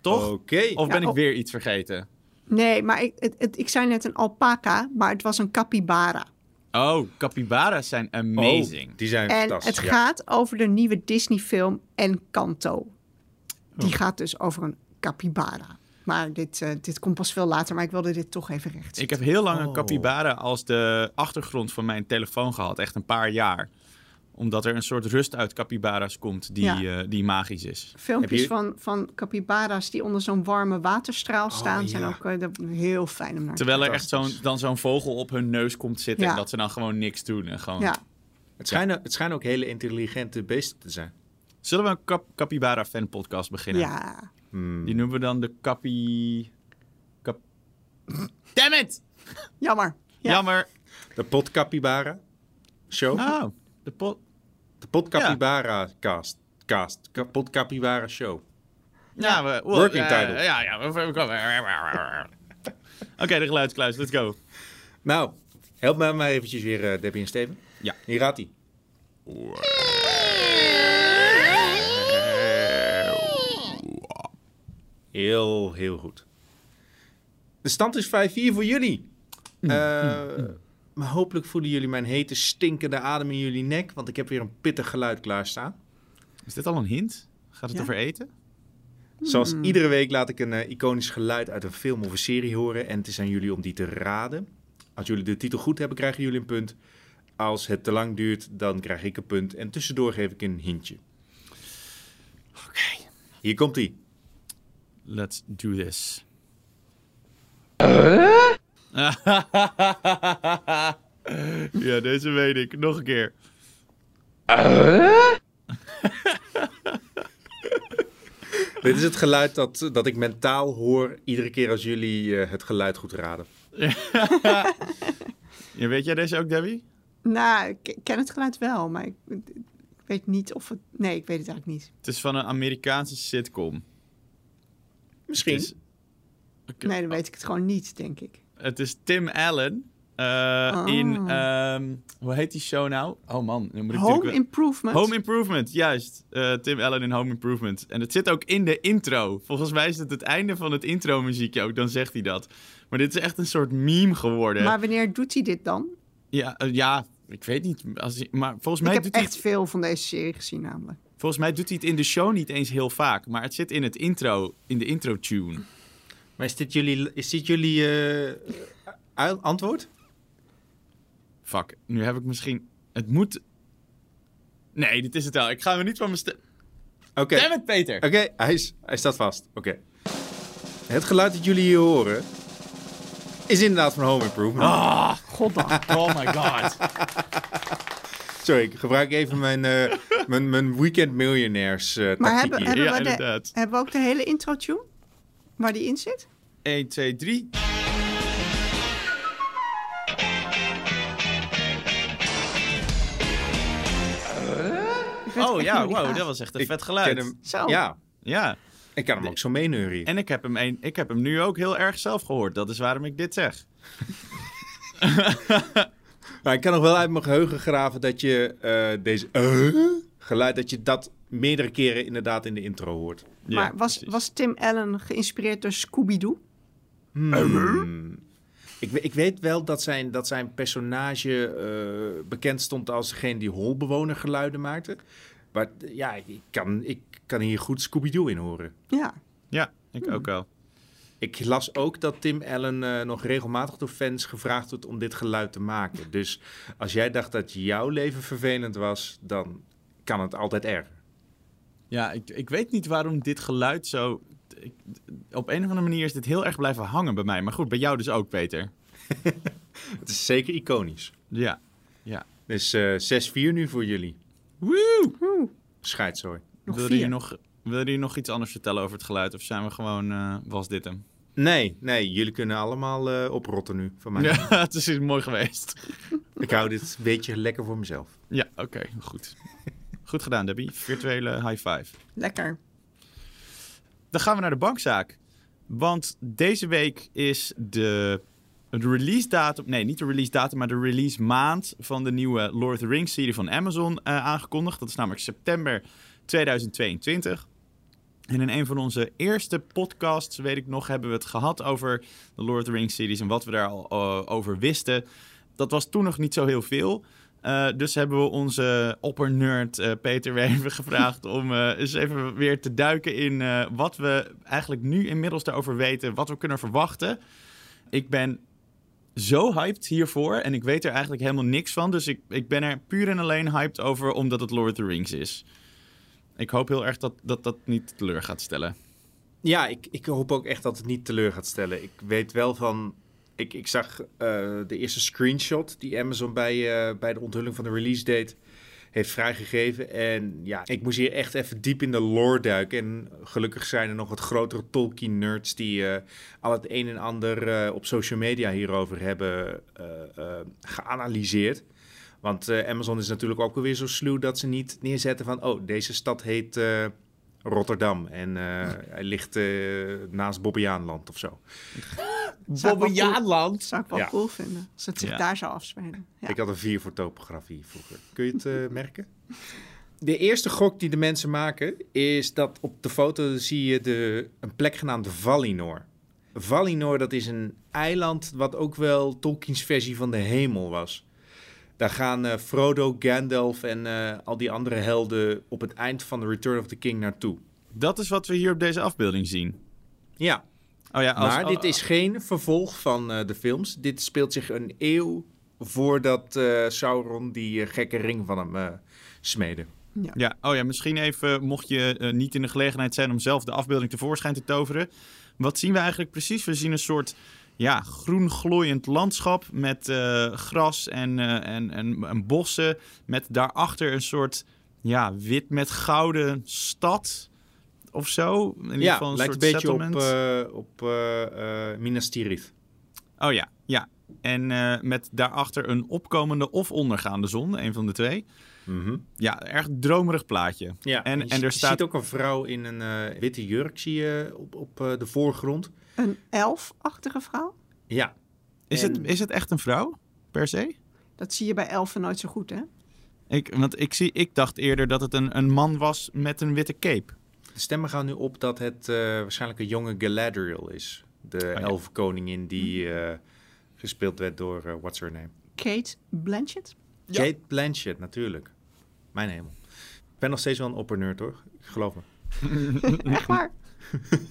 Toch? Oké. Of Ja, ben ik oh. weer iets vergeten? Nee, maar ik, het, het- ik zei net een alpaca, maar het was een capybara. Oh, capybara's zijn amazing. Oh, die zijn En fantastisch. het ja. gaat over de nieuwe Disney-film Encanto. Die Oh. gaat dus over een capybara. Maar dit, eh, dit komt pas veel later, maar ik wilde dit toch even recht Ik heb heel lang een Oh. capybara als de achtergrond van mijn telefoon gehad. Echt een paar jaar. Omdat er een soort rust uit capybara's komt die, Ja. eh, die magisch is. Filmpjes Heb je- van, van capybara's die onder zo'n warme waterstraal staan... zijn ja. ook eh, heel fijn om naar te Terwijl er echt zo'n, dan zo'n vogel op hun neus komt zitten. Ja. En dat ze dan gewoon niks doen. En gewoon... Ja, Het, schijnen, het schijnen ook hele intelligente beesten te zijn. Zullen we een cap capybara fan podcast beginnen? ja. Hmm. Die noemen we dan de Capi... Cap... Damn it! jammer. Ja. Jammer. De Pot Capybara show. Oh, de pot... De Pot Capybara cast. Cast. Capybara show. Ja, we... well, Working title. Ja, ja. Oké, de geluidskluis. Let's go. Nou, help mij maar eventjes weer, eh, Debbie en Steven. Ja. Hier gaat hij. Heel, heel goed. De stand is 5-4 voor jullie. Mm, Eh, Maar hopelijk voelen jullie mijn hete, stinkende adem in jullie nek, want ik heb weer een pittig geluid klaarstaan. Is dit al een hint? Gaat het Ja. over eten? Zoals Hmm. iedere week laat ik een eh, iconisch geluid uit een film of een serie horen en het is aan jullie om die te raden. Als jullie de titel goed hebben, krijgen jullie een punt. Als het te lang duurt, dan krijg ik een punt. En tussendoor geef ik een hintje. Oké. Hier komt hij. Let's do this. ja, deze weet ik. Nog een keer. Dit is het geluid dat, dat ik mentaal hoor iedere keer als jullie eh, het geluid goed raden. Ja, weet jij deze ook, Debbie? Nou, ik ken het geluid wel, maar ik, ik weet niet of het... Nee, ik weet het eigenlijk niet. Het is van een Amerikaanse sitcom. Misschien. Is. Nee, dan weet ik het gewoon niet, denk ik. Het is Tim Allen. eh, In, ehm, hoe heet die show nou? Oh man, dan moet ik Home wel- Improvement. Home Improvement, juist. Eh, Tim Allen in Home Improvement. En het zit ook in de intro. Volgens mij is het het einde van het intro muziekje ook, dan zegt hij dat. Maar dit is echt een soort meme geworden. Maar wanneer doet hij dit dan? Ja, eh, ja, ik weet niet. Als hij- maar volgens mij, ik heb doet echt veel van deze serie gezien namelijk. volgens mij doet hij het in de show niet eens heel vaak. Maar het zit in het intro, in de intro-tune. Maar is dit jullie, is dit jullie eh, antwoord? Fuck, nu heb ik misschien... Het moet... Nee, dit is het wel. Ik ga me niet van mijn stem... Oké. Damn it, Peter! Oké, hij, is- hij staat vast. Oké. Het geluid dat jullie hier horen is inderdaad van Home Improvement. Ah, Goddag. oh my god. Sorry, ik gebruik even mijn, eh, mijn, mijn Weekend Millionaires eh Maar tactiek hebben, hier. hebben, Ja, we de, hebben we ook de hele intro-tune? Waar die in zit? 1, 2, 3. Ik weet Oh ja, wow, dat was echt een Ik vet ken geluid. hem, Zo. Ja, Ja, ik kan hem ook zo meeneuren. en ik heb, hem een, ik heb hem nu ook heel erg zelf gehoord. Dat is waarom ik dit zeg. Maar ik kan nog wel uit mijn geheugen graven dat je eh, deze eh, geluid, dat je dat meerdere keren inderdaad in de intro hoort. Ja, maar was, precies. was Tim Allen geïnspireerd door Scooby-Doo? Hmm. Ik, ik weet wel dat zijn, dat zijn personage eh, bekend stond als degene die holbewoner geluiden maakte. Maar ja, ik kan, ik kan hier goed Scooby-Doo in horen. Ja. Ja, ik ook wel. Ik las ook dat Tim Allen eh, nog regelmatig door fans gevraagd wordt om dit geluid te maken. Dus als jij dacht dat jouw leven vervelend was, dan kan het altijd erger. Ja, ik, ik weet niet waarom dit geluid zo... ik- op een of andere manier is dit heel erg blijven hangen bij mij. Maar goed, bij jou dus ook, Peter. Het is zeker iconisch. Ja. Ja. Dus eh 6-4 nu voor jullie. Woe! Scheidzooi. Nog Wil je nog, wil je nog iets anders vertellen over het geluid? Of zijn we gewoon... eh, was dit hem? Nee, nee, jullie kunnen allemaal eh, oprotten nu van mij. Ja, het is mooi geweest. Ik hou dit een beetje lekker voor mezelf. Ja, oké, goed. Goed gedaan, Debbie. Virtuele high five. Lekker. Dan gaan we naar de bankzaak. Want deze week is de, de release datum... Nee, niet de release datum, maar de release maand... van de nieuwe Lord of the Rings serie van Amazon eh, aangekondigd. Dat is namelijk september 2022. En in een van onze eerste podcasts, weet ik nog, hebben we het gehad over de Lord of the Rings series en wat we daar al eh, over wisten. Dat was toen nog niet zo heel veel. Eh, dus hebben we onze oppernerd eh Peter weer even gevraagd om eh, eens even weer te duiken in wat we eigenlijk nu inmiddels daarover weten, wat we kunnen verwachten. Ik ben zo hyped hiervoor en ik weet er eigenlijk helemaal niks van. Dus ik, ik ben er puur en alleen hyped over omdat het Lord of the Rings is. Ik hoop heel erg dat dat, dat niet teleur gaat stellen. Ja, ik, ik hoop ook echt dat het niet teleur gaat stellen. Ik weet wel van... Ik, ik zag eh, de eerste screenshot die Amazon bij, eh, bij de onthulling van de release date heeft vrijgegeven. En ja, ik moest hier echt even diep in de lore duiken. En gelukkig zijn er nog wat grotere Tolkien-nerds die eh, al het een en ander op social media hierover hebben geanalyseerd. Want Amazon is natuurlijk ook alweer zo sluw dat ze niet neerzetten van... oh, deze stad heet Rotterdam en hij ligt naast Bobbejaanland of zo. Zou ik wel cool- Jaanland. Zou ik wel Ja. cool vinden. Als het zich Ja. daar zou afspelen. Ja. Ik had een vier voor topografie vroeger. Kun je het eh, merken? De eerste gok die de mensen maken is dat op de foto zie je de, een plek genaamd Valinor. Valinor dat is een eiland wat ook wel Tolkiens versie van de hemel was. Daar gaan eh, Frodo, Gandalf en eh, al die andere helden op het eind van The Return of the King naartoe. Dat is wat we hier op deze afbeelding zien. Ja, Oh ja, als, maar dit is geen vervolg van eh, de films. Dit speelt zich een eeuw voordat eh, Sauron die eh, gekke ring van hem eh smeedde. Ja, oh ja, misschien even, mocht je niet in de gelegenheid zijn om zelf de afbeelding tevoorschijn te toveren. Wat zien we eigenlijk precies? We zien een soort ja, groen glooiend landschap met eh, gras en, eh, en, en, en bossen. Met daarachter een soort ja, wit met gouden stad of zo. In ieder Ja, geval een lijkt een soort beetje op, settlement. eh, op eh, eh, Minas Tirith. Oh ja, ja. En eh, met daarachter een opkomende of ondergaande zon, een van de twee. Mhm. Ja, erg dromerig plaatje. Ja, En- je, en er je staat- ziet ook een vrouw in een eh, witte jurk zie je op, op eh, de voorgrond. Een elfachtige vrouw? Ja, Is, En- het, is het echt een vrouw, per se? Dat zie je bij elfen nooit zo goed, hè? Ik, want ik, zie, ik dacht eerder dat het een, een man was met een witte cape. De stemmen gaan nu op dat het eh, waarschijnlijk een jonge Galadriel is. De ja. elfenkoningin die eh, gespeeld werd door, eh, what's her name? Kate Blanchett? Ja. Kate Blanchett, natuurlijk. Mijn hemel. Ik ben nog steeds wel een oppernerd hoor, geloof me. Echt waar?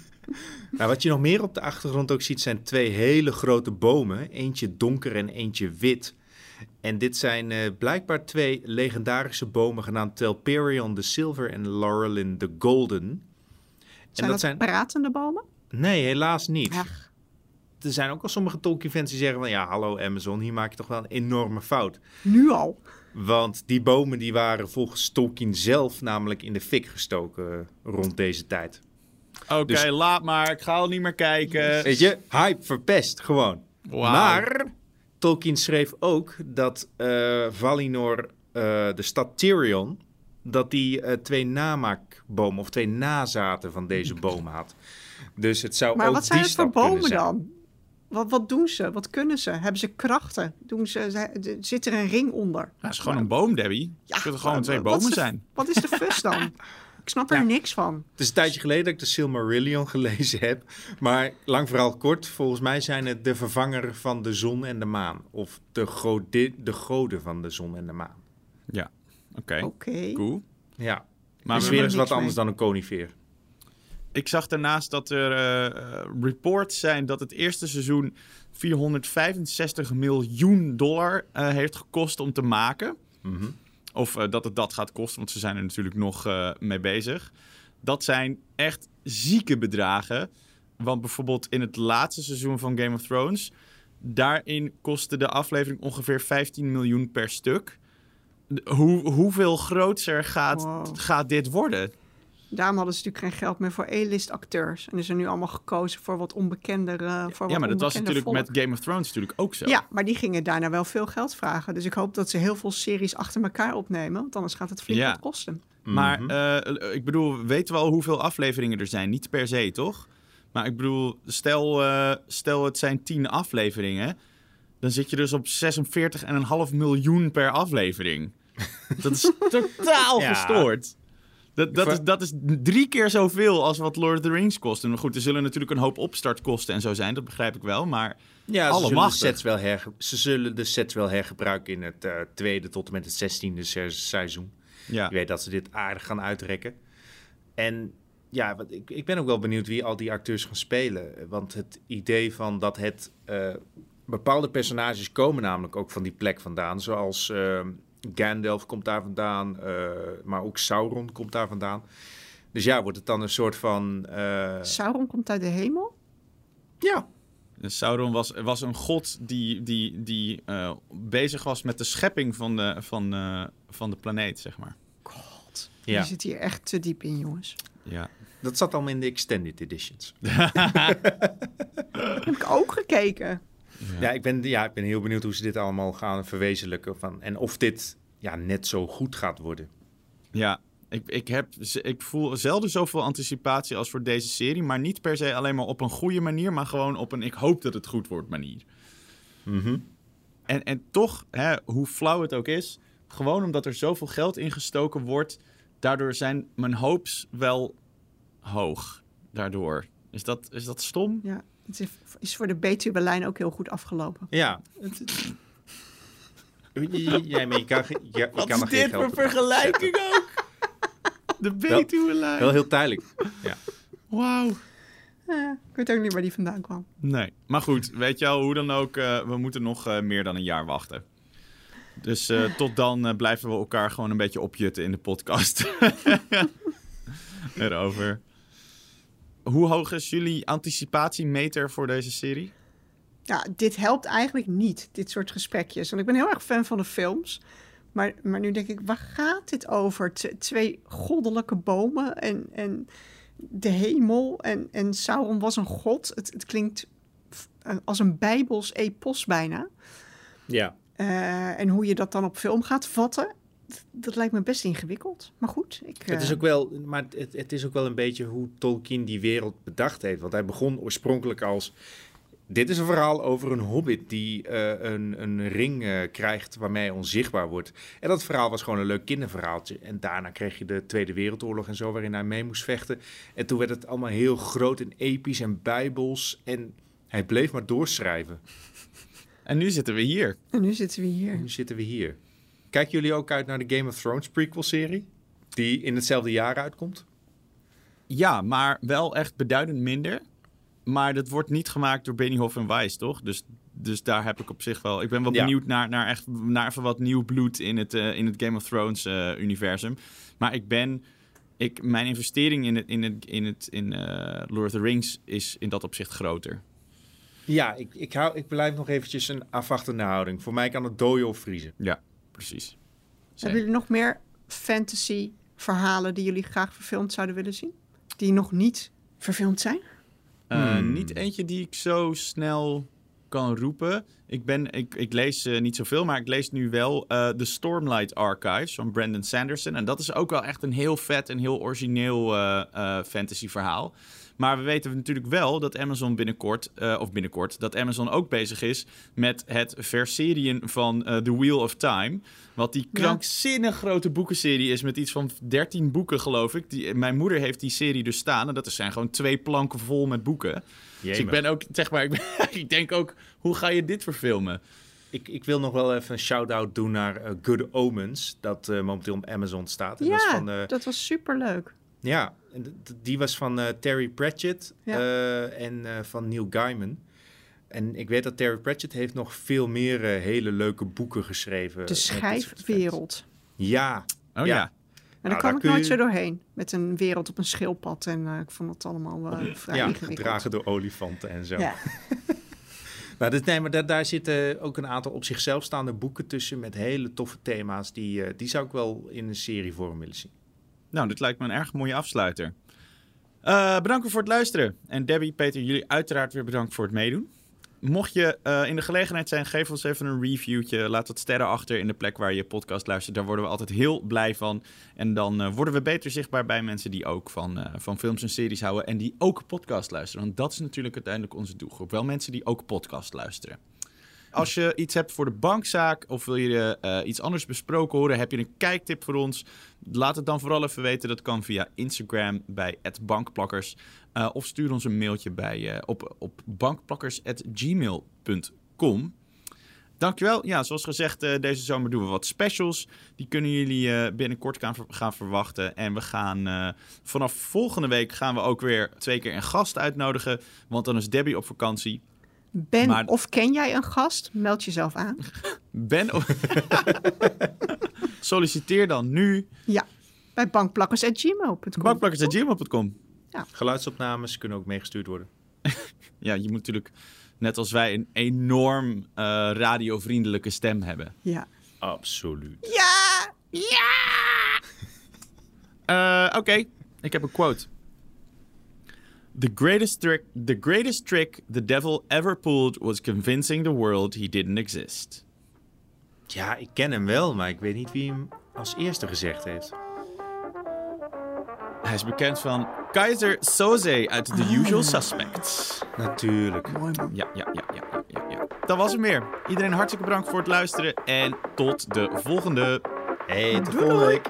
Nou, wat je nog meer op de achtergrond ook ziet, zijn twee hele grote bomen. Eentje donker en eentje wit. En dit zijn eh, blijkbaar twee legendarische bomen genaamd Telperion de Silver en Laurelin de Golden. Zijn dat, pratende bomen? Nee, helaas niet. Ach. Er zijn ook al sommige Tolkien-fans die zeggen van... ja, hallo Amazon, hier maak je toch wel een enorme fout. Nu al. Want die bomen die waren volgens Tolkien zelf namelijk in de fik gestoken eh, rond deze tijd. Oké, Dus- laat maar. Ik ga al niet meer kijken. Weet je, hype verpest gewoon. Maar Tolkien schreef ook dat eh, Valinor, eh, de stad Tyrion, dat die eh, twee namaakbomen of twee nazaten van deze bomen had. Dus het zou Maar ook wat zijn die het voor bomen dan? Wat, wat doen ze? Wat kunnen ze? Hebben ze krachten? Doen ze, ze- zit er een ring onder? Ja, het is gewoon een boom, Debbie. het kunnen gewoon twee wat bomen is de- zijn. Wat is de fuss dan? Ik snap er Ja. niks van. Het is een tijdje geleden dat ik de Silmarillion gelezen heb. Maar lang vooral kort, volgens mij zijn het de vervanger van de zon en de maan. Of de, godi- de goden van de zon en de maan. Ja, oké. Oké. Cool. Ja, Maar is we- weer er eens wat anders mee. dan een conifeer. Ik zag daarnaast dat er eh, eh, reports zijn dat het eerste seizoen 465 miljoen dollar eh, heeft gekost om te maken. Mhm. Of eh, dat het dat gaat kosten, want ze zijn er natuurlijk nog eh, mee bezig. Dat zijn echt zieke bedragen. Want bijvoorbeeld in het laatste seizoen van Game of Thrones... daarin kostte de aflevering ongeveer 15 miljoen per stuk. Hoe, hoeveel groter gaat, Wow. gaat dit worden? Daarom hadden ze natuurlijk geen geld meer voor A-list acteurs. En is er nu allemaal gekozen voor wat onbekender uh, voor Ja, wat maar dat was natuurlijk volk. met Game of Thrones natuurlijk ook zo. Ja, maar die gingen daarna wel veel geld vragen. Dus ik hoop dat ze heel veel series achter elkaar opnemen. Want anders gaat het flink Ja. wat kosten. Maar Mhm. eh, ik bedoel, weten we al hoeveel afleveringen er zijn? Niet per se, toch? Maar ik bedoel, stel, eh, stel het zijn 10 afleveringen. Dan zit je dus op 46,5 miljoen per aflevering. Dat is totaal Ja. gestoord. Dat, dat, is, dat is drie keer zoveel als wat Lord of the Rings kost. En goed, er zullen natuurlijk een hoop opstartkosten en zo zijn. Dat begrijp ik wel. Maar Ja, ze zullen, de Allemachtig. sets wel herge- ze zullen de sets wel hergebruiken in het eh, tweede tot en met het zestiende se- seizoen. ja, Ik weet dat ze dit aardig gaan uitrekken. En ja, wat, ik, ik ben ook wel benieuwd wie al die acteurs gaan spelen. Want het idee van dat het... eh, bepaalde personages komen namelijk ook van die plek vandaan. Zoals eh, Gandalf komt daar vandaan, eh, maar ook Sauron komt daar vandaan. Dus ja, wordt het dan een soort van... eh, Sauron komt uit de hemel? ja, Sauron was, was een god die, die, die eh, bezig was met de schepping van de, van, eh, van de planeet, zeg maar. God, Ja. je zit hier echt te diep in, jongens. Ja. dat zat allemaal in de extended editions. Heb ik ook gekeken. Ja, ik ben, ja, ik ben heel benieuwd hoe ze dit allemaal gaan verwezenlijken. Van, en of dit ja, net zo goed gaat worden. Ja, ik, ik, heb, ik voel zelden zoveel anticipatie als voor deze serie. Maar niet per se alleen maar op een goede manier, maar gewoon op een ik hoop dat het goed wordt manier. Mhm. En, en toch, hè, hoe flauw het ook is, gewoon omdat er zoveel geld ingestoken wordt, daardoor zijn mijn hopes wel hoog. Daardoor. Is dat, is dat stom? Ja, het is, voor de Betuwe-lijn ook heel goed afgelopen. Ja. Ja, maar je kan, je Wat kan is dit voor vergelijking ook? De Wel Betuwe-lijn. heel tijdelijk. Ja. Wauw. Ik weet ook niet waar die vandaan kwam. Nee, maar goed, weet je al, hoe dan ook, eh, we moeten nog eh, meer dan een jaar wachten. Dus eh, tot dan blijven we elkaar gewoon een beetje opjutten in de podcast. Erover. Hoe hoog is jullie anticipatiemeter voor deze serie? Ja, dit helpt eigenlijk niet, dit soort gesprekjes. Want ik ben heel erg fan van de films. Maar, maar nu denk ik, waar gaat dit over? T- twee goddelijke bomen en, en de hemel. En, en Sauron was een god. Het, het klinkt f- als een bijbels epos bijna. Ja. Eh, en hoe je dat dan op film gaat vatten, dat, lijkt me best ingewikkeld. Maar goed, ik... Het is eh, ook wel, maar het, het is ook wel een beetje hoe Tolkien die wereld bedacht heeft. Want hij begon oorspronkelijk als. Dit is een verhaal over een hobbit die eh, een, een ring eh, krijgt waarmee hij onzichtbaar wordt. En dat verhaal was gewoon een leuk kinderverhaaltje. En daarna kreeg je de Tweede Wereldoorlog en zo, waarin hij mee moest vechten. En toen werd het allemaal heel groot en episch en bijbels. En hij bleef maar doorschrijven. En nu zitten we hier. En nu zitten we hier. En nu zitten we hier. Kijken jullie ook uit naar de Game of Thrones prequel-serie? Die in hetzelfde jaar uitkomt? Ja, maar wel echt beduidend minder. Maar dat wordt niet gemaakt door Benioff en Weiss, toch? Dus, dus daar heb ik op zich wel... Ik ben wel Ja. benieuwd naar, naar, echt, naar even wat nieuw bloed in het, eh, in het Game of Thrones eh, universum. Maar ik ben... Ik, mijn investering in, het, in, het, in, het, in eh, Lord of the Rings is in dat opzicht groter. Ja, ik, ik, hou, ik blijf nog eventjes een afwachtende houding. Voor mij kan het dooien of vriezen. Ja, precies. Hebben jullie nog meer fantasy verhalen die jullie graag verfilmd zouden willen zien? Die nog niet verfilmd zijn? Eh, Hmm. Niet eentje die ik zo snel kan roepen. Ik, ben, ik, ik lees eh, niet zoveel, maar ik lees nu wel eh de Stormlight Archives van Brandon Sanderson. En dat is ook wel echt een heel vet en heel origineel eh eh fantasy verhaal. Maar we weten natuurlijk wel dat Amazon binnenkort, eh, of binnenkort, dat Amazon ook bezig is met het verseriën van eh, The Wheel of Time. Wat die Ja. krankzinnig grote boekenserie is met iets van 13 boeken, geloof ik. Die, mijn moeder heeft die serie dus staan en dat zijn gewoon twee planken vol met boeken. Dus ik ben ook, zeg maar, ik, ben- ik denk ook, hoe ga je dit verfilmen? Ik, ik wil nog wel even een shout-out doen naar eh, Good Omens, dat eh, momenteel op Amazon staat. En dat is Ja, van, eh, dat was superleuk. Ja, die was van eh, Terry Pratchett Ja. eh, en eh, van Neil Gaiman. En ik weet dat Terry Pratchett heeft nog veel meer hele leuke boeken geschreven. De fans. Ja, Oh Ja. ja. Maar daar Nou, kwam ik nooit je- zo doorheen. Met een wereld op een schildpad. En eh, ik vond het allemaal eh, vrij ja ingewikkeld. gedragen door olifanten en zo. Ja. Nou, dit, nee, maar daar, daar zitten ook een aantal op zichzelf staande boeken tussen met hele toffe thema's. Die, eh, die zou ik wel in een serievorm willen zien. Nou, dit lijkt me een erg mooie afsluiter. Eh bedankt voor het luisteren. En Debbie, Peter, jullie uiteraard weer bedankt voor het meedoen. Mocht je eh, in de gelegenheid zijn, geef ons even een reviewtje. Laat wat sterren achter in de plek waar je podcast luistert. Daar worden we altijd heel blij van. En dan eh, worden we beter zichtbaar bij mensen die ook van, van films en series houden. En die ook podcast luisteren. Want dat is natuurlijk uiteindelijk onze doelgroep. Wel mensen die ook podcast luisteren. Als je iets hebt voor de bankzaak of wil je eh, iets anders besproken horen, heb je een kijktip voor ons, laat het dan vooral even weten. Dat kan via Instagram bij @bankplakkers eh, of stuur ons een mailtje bij, eh, op, op bankplakkers@gmail.com. Dankjewel. Ja, zoals gezegd, deze zomer doen we wat specials. Die kunnen jullie binnenkort gaan, ver- gaan verwachten. En we gaan vanaf volgende week gaan we ook weer twee keer een gast uitnodigen. Want dan is Debbie op vakantie. Ben Maar- of ken jij een gast? Meld jezelf aan. Ben. Solliciteer dan nu Ja, bij bankplakkers.gmail.com. bankplakkers.gmail.com. Geluidsopnames kunnen ook meegestuurd worden. Ja, je moet natuurlijk, net als wij, een enorm eh, radiovriendelijke stem hebben. Ja. Absoluut. Ja! Ja! Eh, Oké, ik heb een quote. The greatest, trick, the greatest trick the devil ever pulled was convincing the world he didn't exist. Ja, ik ken hem wel, maar ik weet niet wie hem als eerste gezegd heeft. Hij is bekend van Kaiser Soze uit The Usual Suspects. Natuurlijk. Mooi man. Ja, ja, ja, ja, ja, ja. Dat was het meer. Iedereen hartstikke bedankt voor het luisteren en tot de volgende. Hey, tot Doei, volgende week.